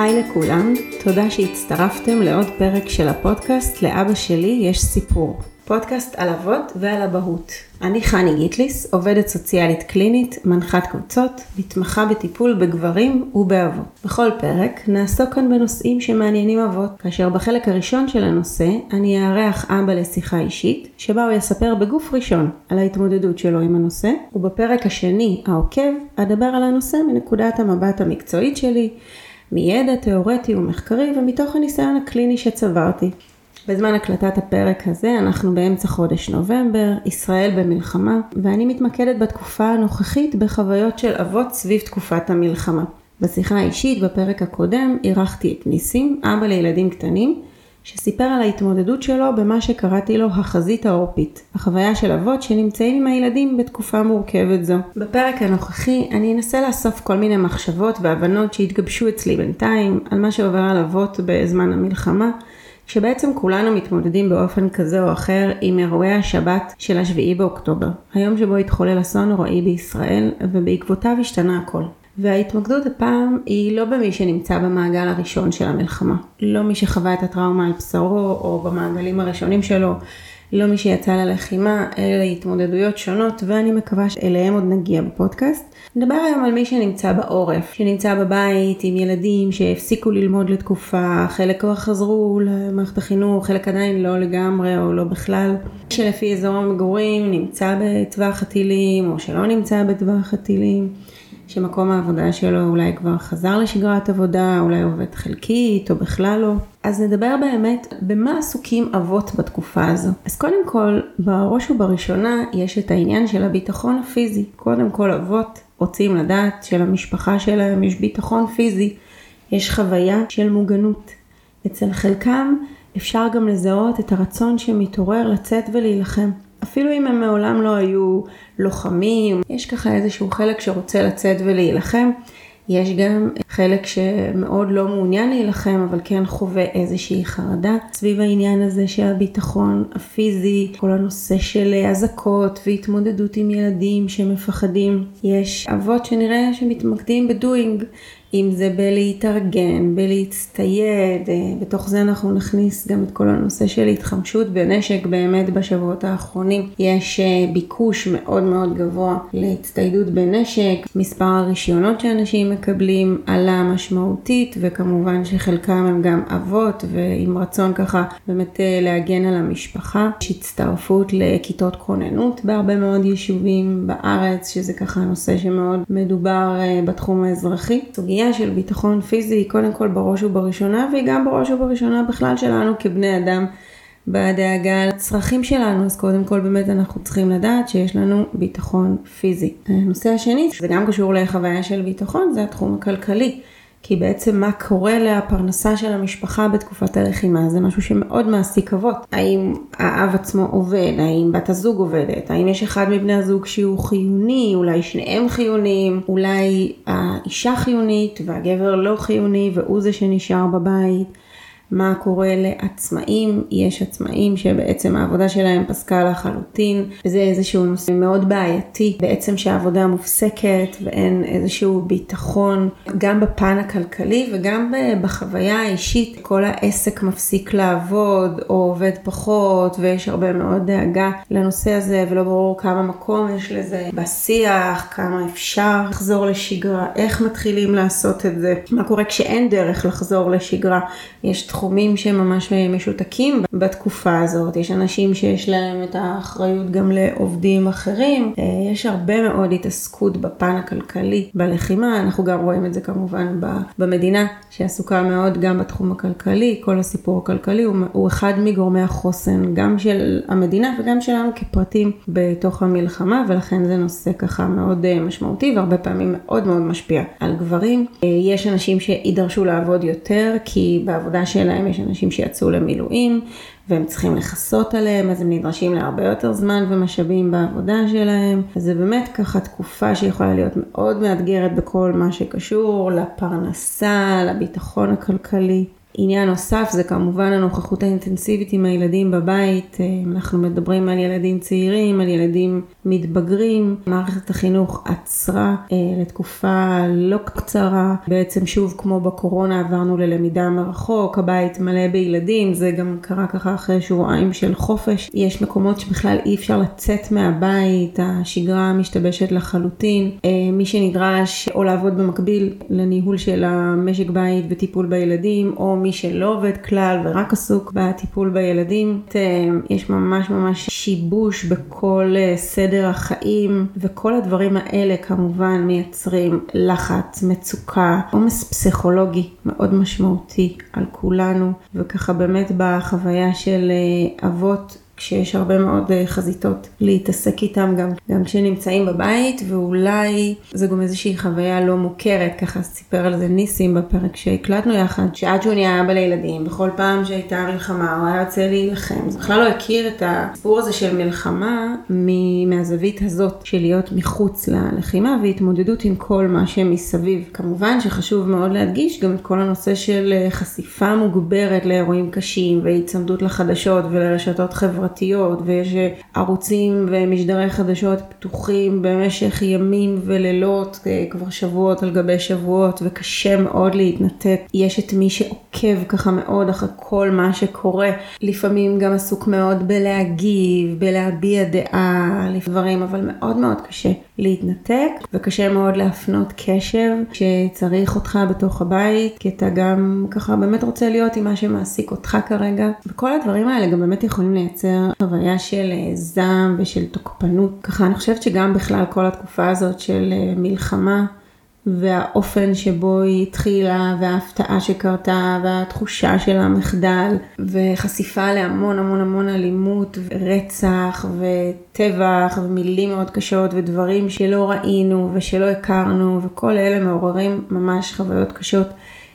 היי לכולם, תודה שהצטרפתם לעוד פרק של הפודקאסט לאבא שלי יש סיפור. פודקאסט על אבות ועל אבהות. אני חני גיטליס, עובדת סוציאלית קלינית, מנחת קבוצות, מתמחה בטיפול בגברים ובאבות. בכל פרק נעסוק כאן בנושאים שמעניינים אבות, כאשר בחלק הראשון של הנושא אני אארח אבא לשיחה אישית, שבה הוא יספר בגוף ראשון על ההתמודדות שלו עם הנושא, ובפרק השני, העוקב, אדבר על הנושא מנקודת המבט המקצועית שלי, מידע תיאורטי ומחקרי ומתוך הניסיון הקליני שצברתי. בזמן הקלטת הפרק הזה אנחנו באמצע חודש נובמבר, ישראל במלחמה, ואני מתמקדת בתקופה הנוכחית בחוויות של אבות סביב תקופת המלחמה. בשיחה האישית בפרק הקודם אירחתי את ניסים, אבא לילדים קטנים, שסיפר על ההתמודדות שלו במה שקראתי לו החזית העורפית, החוויה של אבות שנמצאים עם הילדים בתקופה מורכבת זו. בפרק הנוכחי אני אנסה לאסוף כל מיני מחשבות והבנות שהתגבשו אצלי בינתיים על מה שעובר על אבות בזמן המלחמה, שבעצם כולנו מתמודדים באופן כזה או אחר עם אירועי השבת של השביעי באוקטובר, היום שבו התחולל אסון נוראי בישראל ובעקבותיו השתנה הכל. וההתמקדות הפעם היא לא במי שנמצא במעגל הראשון של המלחמה, לא מי שחווה את הטראומה על בשרו או במעגלים הראשונים שלו, לא מי שיצא ללחימה, אלה התמודדויות שונות ואני מקווה שאליהם עוד נגיע בפודקאסט. נדבר היום על מי שנמצא בעורף, שנמצא בבית עם ילדים שהפסיקו ללמוד לתקופה, חלק כבר חזרו למערכת החינוך, חלק עדיין לא לגמרי או לא בכלל, שלפי אזור המגורים נמצא בטווח הטילים או שלא נמצא בטווח הטילים. שמקום העבודה שלו אולי כבר חזר לשגרת עבודה, אולי עובד חלקית או בכלל לא. אז נדבר באמת במה עסוקים אבות בתקופה הזו. אז קודם כל, בראש ובראשונה יש את העניין של הביטחון הפיזי. קודם כל אבות רוצים לדעת שלמשפחה שלהם יש ביטחון פיזי, יש חוויה של מוגנות. אצל חלקם אפשר גם לזהות את הרצון שמתעורר לצאת ולהילחם. אפילו אם הם מעולם לא היו לוחמים, יש ככה איזשהו חלק שרוצה לצאת ולהילחם. יש גם חלק שמאוד לא מעוניין להילחם, אבל כן חווה איזושהי חרדה סביב העניין הזה של הביטחון הפיזי, כל הנושא של אזעקות והתמודדות עם ילדים שמפחדים. יש אבות שנראה שמתמקדים בדואינג, אם זה בלהתארגן, בלהצטייד, אה, בתוך זה אנחנו נכניס גם את כל הנושא של התחמשות בנשק באמת בשבועות האחרונים. יש אה, ביקוש מאוד מאוד גבוה להצטיידות בנשק, מספר הרישיונות שאנשים מקבלים עלה משמעותית וכמובן שחלקם הם גם אבות ועם רצון ככה באמת אה, להגן על המשפחה. יש הצטרפות לכיתות כוננות בהרבה מאוד יישובים בארץ, שזה ככה נושא שמאוד מדובר בתחום האזרחי. סוגיה הבנייה של ביטחון פיזי היא קודם כל בראש ובראשונה, והיא גם בראש ובראשונה בכלל שלנו כבני אדם בדאגה לצרכים שלנו, אז קודם כל באמת אנחנו צריכים לדעת שיש לנו ביטחון פיזי. הנושא השני, שזה גם קשור לחוויה של ביטחון, זה התחום הכלכלי. כי בעצם מה קורה לפרנסה של המשפחה בתקופת הלחימה? זה משהו שמאוד מעסיק אבות. האם האב עצמו עובד, האם בת הזוג עובדת, האם יש אחד מבני הזוג שהוא חיוני, אולי שניהם חיוניים, אולי האישה חיונית והגבר לא חיוני והוא זה שנשאר בבית. מה קורה לעצמאים, יש עצמאים שבעצם העבודה שלהם פסקה לחלוטין, וזה איזשהו נושא מאוד בעייתי, בעצם שהעבודה מופסקת ואין איזשהו ביטחון, גם בפן הכלכלי וגם בחוויה האישית, כל העסק מפסיק לעבוד או עובד פחות, ויש הרבה מאוד דאגה לנושא הזה, ולא ברור כמה מקום יש לזה בשיח, כמה אפשר לחזור לשגרה, איך מתחילים לעשות את זה, מה קורה כשאין דרך לחזור לשגרה, יש תחומים שממש משותקים בתקופה הזאת. יש אנשים שיש להם את האחריות גם לעובדים אחרים. אה, יש הרבה מאוד התעסקות בפן הכלכלי בלחימה. אנחנו גם רואים את זה כמובן במדינה שעסוקה מאוד גם בתחום הכלכלי. כל הסיפור הכלכלי הוא, הוא אחד מגורמי החוסן גם של המדינה וגם שלנו כפרטים בתוך המלחמה ולכן זה נושא ככה מאוד אה, משמעותי והרבה פעמים מאוד מאוד משפיע על גברים. אה, יש אנשים שידרשו לעבוד יותר כי בעבודה של שלהם, יש אנשים שיצאו למילואים והם צריכים לכסות עליהם, אז הם נדרשים להרבה יותר זמן ומשאבים בעבודה שלהם. אז זה באמת ככה תקופה שיכולה להיות מאוד מאתגרת בכל מה שקשור לפרנסה, לביטחון הכלכלי. עניין נוסף זה כמובן הנוכחות האינטנסיבית עם הילדים בבית. אה, אנחנו מדברים על ילדים צעירים, על ילדים מתבגרים. מערכת החינוך עצרה אה, לתקופה לא קצרה. בעצם שוב כמו בקורונה עברנו ללמידה מרחוק, הבית מלא בילדים, זה גם קרה ככה אחרי שבועיים של חופש. יש מקומות שבכלל אי אפשר לצאת מהבית, השגרה משתבשת לחלוטין. אה, מי שנדרש או לעבוד במקביל לניהול של המשק בית וטיפול בילדים, או מי שלא עובד כלל ורק עסוק בטיפול בילדים. אה, יש ממש ממש שיבוש בכל אה, סדר החיים, וכל הדברים האלה כמובן מייצרים לחץ, מצוקה, עומס פסיכולוגי מאוד משמעותי על כולנו, וככה באמת בחוויה של אבות כשיש הרבה מאוד אה, חזיתות להתעסק איתם גם, גם כשנמצאים בבית, ואולי זו גם איזושהי חוויה לא מוכרת, ככה סיפר על זה ניסים בפרק שהקלטנו יחד, שעד שהוא נהיה אבא לילדים, בכל פעם שהייתה מלחמה הוא היה יוצא להילחם. זה בכלל לא הכיר את הסיפור הזה של מלחמה מהזווית הזאת של להיות מחוץ ללחימה והתמודדות עם כל מה שמסביב. כמובן שחשוב מאוד להדגיש גם את כל הנושא של אה, חשיפה מוגברת לאירועים קשים והיצמדות לחדשות ולרשתות חברתיות. חברתיות ויש ערוצים ומשדרי חדשות פתוחים במשך ימים ולילות, אה, כבר שבועות על גבי שבועות וקשה מאוד להתנתק. יש את מי שעוקב ככה מאוד אחרי כל מה שקורה, לפעמים גם עסוק מאוד בלהגיב, בלהביע דעה, לדברים, אבל מאוד מאוד קשה להתנתק וקשה מאוד להפנות קשב שצריך אותך בתוך הבית, כי אתה גם ככה באמת רוצה להיות עם מה שמעסיק אותך כרגע. וכל הדברים האלה גם באמת יכולים לייצר חוויה של אה, זעם ושל תוקפנות. ככה אני חושבת שגם בכלל כל התקופה הזאת של אה, מלחמה והאופן שבו היא התחילה וההפתעה שקרתה והתחושה של המחדל וחשיפה להמון המון המון אלימות ורצח וטבח ומילים מאוד קשות ודברים שלא ראינו ושלא הכרנו וכל אלה מעוררים ממש חוויות קשות.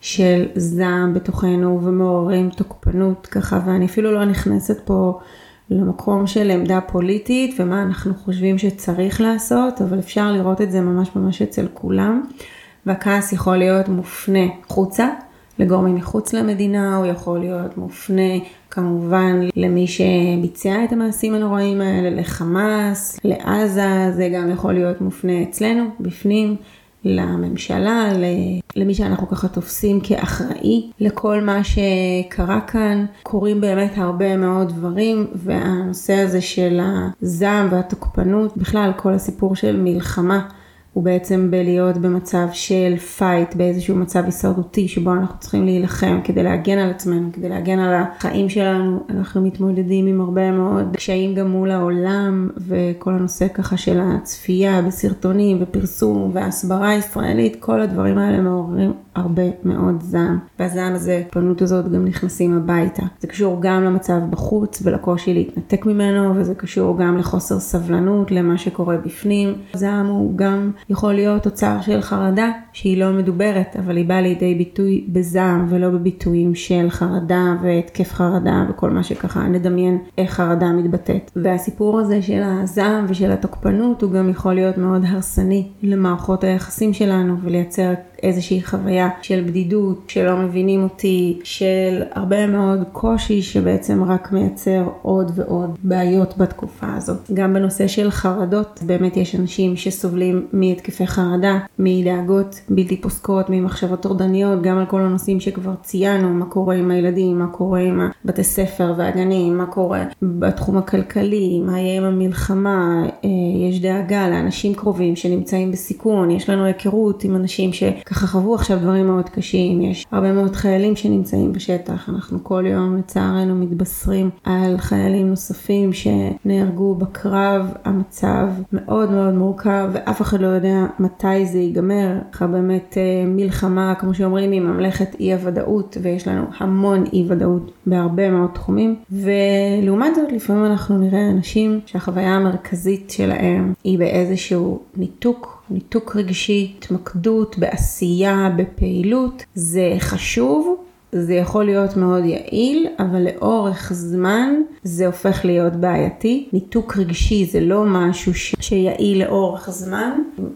של זעם בתוכנו ומעוררים תוקפנות ככה ואני אפילו לא נכנסת פה למקום של עמדה פוליטית ומה אנחנו חושבים שצריך לעשות, אבל אפשר לראות את זה ממש ממש אצל כולם. והכעס יכול להיות מופנה חוצה לגורמים מחוץ למדינה, הוא יכול להיות מופנה כמובן למי שביצע את המעשים הנוראים האלה, לחמאס, לעזה, זה גם יכול להיות מופנה אצלנו, בפנים, לממשלה, למי שאנחנו ככה תופסים כאחראי לכל מה שקרה כאן. קורים באמת הרבה מאוד דברים, והנושא הזה של הזעם והתוקפנות, בכלל כל הסיפור של מלחמה. הוא בעצם בלהיות במצב של fight, באיזשהו מצב הישרדותי שבו אנחנו צריכים להילחם כדי להגן על עצמנו, כדי להגן על החיים שלנו. אנחנו מתמודדים עם הרבה מאוד קשיים גם מול העולם וכל הנושא ככה של הצפייה בסרטונים ופרסום והסברה ישראלית, כל הדברים האלה מעוררים הרבה מאוד זעם. והזעם הזה, התוקפנות הזאת גם נכנסים הביתה. זה קשור גם למצב בחוץ ולקושי להתנתק ממנו, וזה קשור גם לחוסר סבלנות למה שקורה בפנים. זעם הוא גם יכול להיות תוצר של חרדה שהיא לא מדוברת, אבל היא באה לידי ביטוי בזעם ולא בביטויים של חרדה והתקף חרדה וכל מה שככה נדמיין איך חרדה מתבטאת. והסיפור הזה של הזעם ושל התוקפנות הוא גם יכול להיות מאוד הרסני למערכות היחסים שלנו ולייצר איזושהי חוויה של בדידות, שלא מבינים אותי, של הרבה מאוד קושי שבעצם רק מייצר עוד ועוד בעיות בתקופה הזאת. גם בנושא של חרדות, באמת יש אנשים שסובלים מהתקפי חרדה, מדאגות בלתי פוסקות, ממחשבות טורדניות, גם על כל הנושאים שכבר ציינו, מה קורה עם הילדים, מה קורה עם בתי ספר והגנים, מה קורה בתחום הכלכלי, מה יהיה עם המלחמה, אה, יש דאגה לאנשים קרובים שנמצאים בסיכון, יש לנו היכרות עם אנשים ש... ככה חוו עכשיו דברים מאוד קשים, יש הרבה מאוד חיילים שנמצאים בשטח, אנחנו כל יום לצערנו מתבשרים על חיילים נוספים שנהרגו בקרב, המצב מאוד מאוד מורכב ואף אחד לא יודע מתי זה ייגמר, ככה באמת אה, מלחמה, כמו שאומרים, היא ממלכת אי הוודאות ויש לנו המון אי ודאות בהרבה מאוד תחומים, ולעומת זאת לפעמים אנחנו נראה אנשים שהחוויה המרכזית שלהם היא באיזשהו ניתוק ניתוק רגשי, התמקדות בעשייה, בפעילות, זה חשוב. זה יכול להיות מאוד יעיל, אבל לאורך זמן זה הופך להיות בעייתי. ניתוק רגשי זה לא משהו ש... שיעיל לאורך זמן.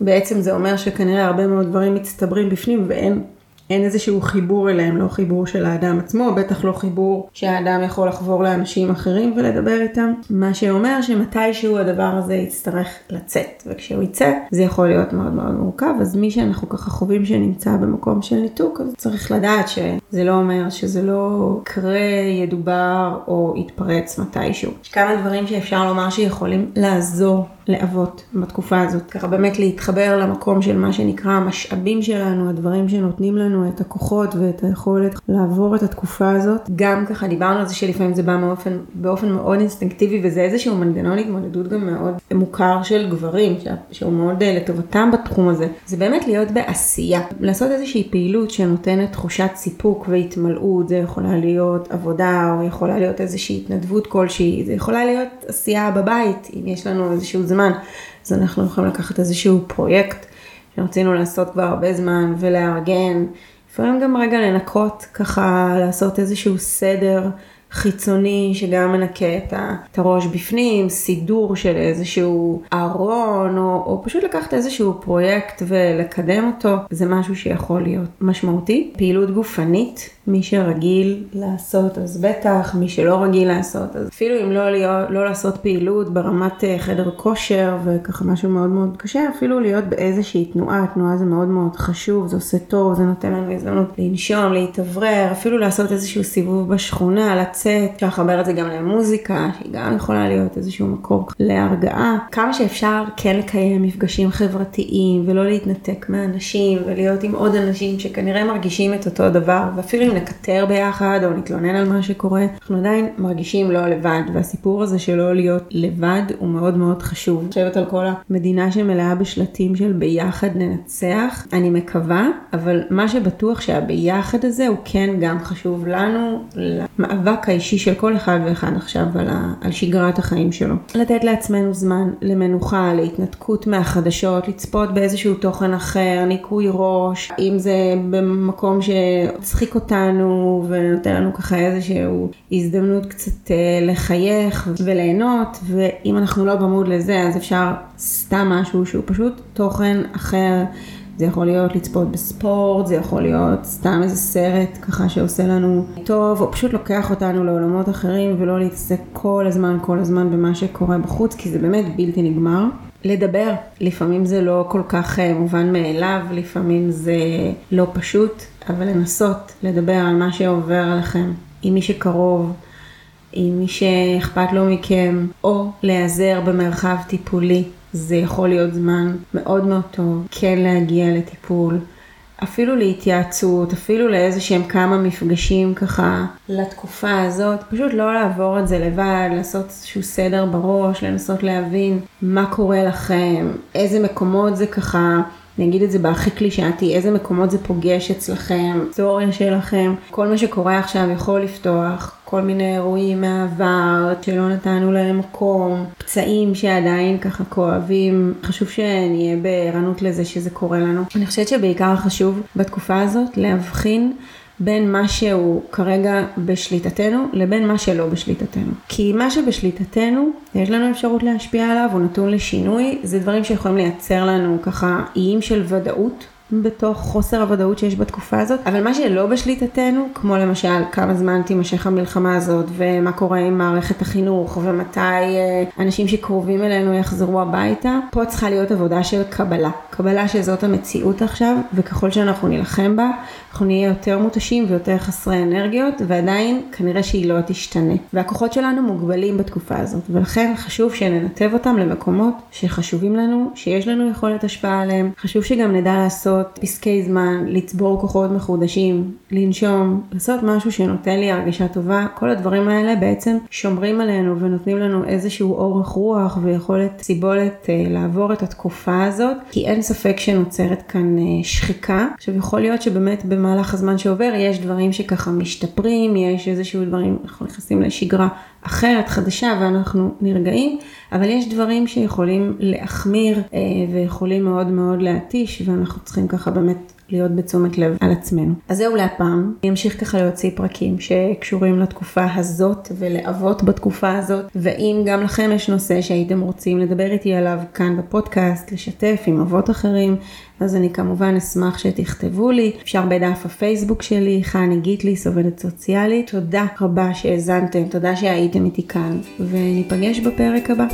בעצם זה אומר שכנראה הרבה מאוד דברים מצטברים בפנים ואין אין איזשהו חיבור אליהם, לא חיבור של האדם עצמו, בטח לא חיבור שהאדם יכול לחבור לאנשים אחרים ולדבר איתם, מה שאומר שמתישהו הדבר הזה יצטרך לצאת, וכשהוא יצא זה יכול להיות מאוד מאוד מורכב, אז מי שאנחנו ככה חווים שנמצא במקום של ניתוק, אז צריך לדעת שזה לא אומר שזה לא יקרה, ידובר או יתפרץ מתישהו. יש כמה דברים שאפשר לומר שיכולים לעזור לאבות בתקופה הזאת. ככה באמת להתחבר למקום של מה שנקרא המשאבים שלנו, הדברים שנותנים לנו את הכוחות ואת היכולת לעבור את התקופה הזאת. גם ככה דיברנו על זה שלפעמים זה בא באופן, באופן מאוד אינסטינקטיבי וזה איזשהו מנגנון התמודדות גם מאוד מוכר של גברים, שהוא מאוד אה, לטובתם בתחום הזה. זה באמת להיות בעשייה, לעשות איזושהי פעילות שנותנת תחושת סיפוק והתמלאות, זה יכולה להיות עבודה או יכולה להיות איזושהי התנדבות כלשהי, זה יכולה להיות עשייה בבית, אם יש לנו איזשהו זמן. זמן, אז אנחנו יכולים לקחת איזשהו פרויקט שרצינו לעשות כבר הרבה זמן ולארגן, לפעמים גם רגע לנקות, ככה לעשות איזשהו סדר חיצוני שגם מנקה את, הראש בפנים, סידור של איזשהו ארון, או, או פשוט לקחת איזשהו פרויקט ולקדם אותו, זה משהו שיכול להיות משמעותי. פעילות גופנית, מי שרגיל לעשות אז בטח, מי שלא רגיל לעשות אז אפילו אם לא, להיות, לא לעשות פעילות ברמת אה, חדר כושר וככה משהו מאוד מאוד קשה, אפילו להיות באיזושהי תנועה, תנועה זה מאוד מאוד חשוב, זה עושה טוב, זה נותן לנו הזדמנות לנשום, להתאוורר, אפילו לעשות איזשהו סיבוב בשכונה, לצאת, אפשר לחבר את זה גם למוזיקה, שהיא גם יכולה להיות איזשהו מקור להרגעה. כמה שאפשר כן לקיים מפגשים חברתיים ולא להתנתק מאנשים ולהיות עם עוד אנשים שכנראה מרגישים את אותו דבר ואפילו אם נקטר ביחד או נתלונן על מה שקורה, אנחנו עדיין מרגישים לא לבד, והסיפור הזה של לא להיות לבד הוא מאוד מאוד חשוב. אני חושבת על כל המדינה שמלאה בשלטים של ביחד ננצח, אני מקווה, אבל מה שבטוח שהביחד הזה הוא כן גם חשוב לנו, למאבק האישי של כל אחד ואחד עכשיו על, ה, על שגרת החיים שלו. לתת לעצמנו זמן למנוחה, להתנתקות מהחדשות, לצפות באיזשהו תוכן אחר, ניקוי ראש, אם זה במקום שצחיק אותנו. ונותן לנו ככה איזושהי הזדמנות קצת אה, לחייך וליהנות, ואם אנחנו לא במוד לזה אז אפשר סתם משהו שהוא פשוט תוכן אחר. זה יכול להיות לצפות בספורט, זה יכול להיות סתם איזה סרט ככה שעושה לנו טוב, או פשוט לוקח אותנו לעולמות אחרים ולא להתעסק כל הזמן, כל הזמן במה שקורה בחוץ, כי זה באמת בלתי נגמר. לדבר, לפעמים זה לא כל כך אה, מובן מאליו, לפעמים זה לא פשוט, אבל לנסות לדבר על מה שעובר עליכם עם מי שקרוב, עם מי שאכפת לו מכם, או להיעזר במרחב טיפולי. זה יכול להיות זמן מאוד מאוד טוב כן להגיע לטיפול. אפילו להתייעצות, אפילו לאיזה שהם כמה מפגשים ככה לתקופה הזאת, פשוט לא לעבור את זה לבד, לעשות איזשהו סדר בראש, לנסות להבין מה קורה לכם, איזה מקומות זה ככה אני אגיד את זה בהכי קלישאתי, איזה מקומות זה פוגש אצלכם, היסטוריה שלכם, כל מה שקורה עכשיו יכול לפתוח, כל מיני אירועים מהעבר שלא נתנו להם מקום, פצעים שעדיין ככה כואבים, חשוב שנהיה בערנות לזה שזה קורה לנו. אני חושבת שבעיקר חשוב בתקופה הזאת להבחין בין מה שהוא כרגע בשליטתנו לבין מה שלא בשליטתנו. כי מה שבשליטתנו, יש לנו אפשרות להשפיע עליו, הוא נתון לשינוי, זה דברים שיכולים לייצר לנו ככה איים של ודאות בתוך חוסר הוודאות שיש בתקופה הזאת, אבל מה שלא בשליטתנו, כמו למשל כמה זמן תימשך המלחמה הזאת, ומה קורה עם מערכת החינוך, ומתי אה, אנשים שקרובים אלינו יחזרו הביתה, פה צריכה להיות עבודה של קבלה. קבלה שזאת המציאות עכשיו, וככל שאנחנו נילחם בה, אנחנו נהיה יותר מותשים ויותר חסרי אנרגיות, ועדיין כנראה שהיא לא תשתנה. והכוחות שלנו מוגבלים בתקופה הזאת, ולכן חשוב שננתב אותם למקומות שחשובים לנו, שיש לנו יכולת השפעה עליהם. חשוב שגם נדע לעשות פסקי זמן, לצבור כוחות מחודשים, לנשום, לעשות משהו שנותן לי הרגשה טובה. כל הדברים האלה בעצם שומרים עלינו ונותנים לנו איזשהו אורך רוח ויכולת סיבולת אה, לעבור את התקופה הזאת, כי אין ספק שנוצרת כאן אה, שחיקה. עכשיו יכול להיות שבאמת במהלך הזמן שעובר יש דברים שככה משתפרים, יש איזשהו דברים, אנחנו נכנסים לשגרה אחרת, חדשה, ואנחנו נרגעים, אבל יש דברים שיכולים להחמיר אה, ויכולים מאוד מאוד להתיש, ואנחנו צריכים ככה באמת להיות בתשומת לב על עצמנו. אז זהו להפעם, אני אמשיך ככה להוציא פרקים שקשורים לתקופה הזאת ולאבות בתקופה הזאת, ואם גם לכם יש נושא שהייתם רוצים לדבר איתי עליו כאן בפודקאסט, לשתף עם אבות אחרים, אז אני כמובן אשמח שתכתבו לי, אפשר בדף הפייסבוק שלי, חני גיטליס, עובדת סוציאלית. תודה רבה שהאזנתם, תודה שהייתם איתי כאן, וניפגש בפרק הבא.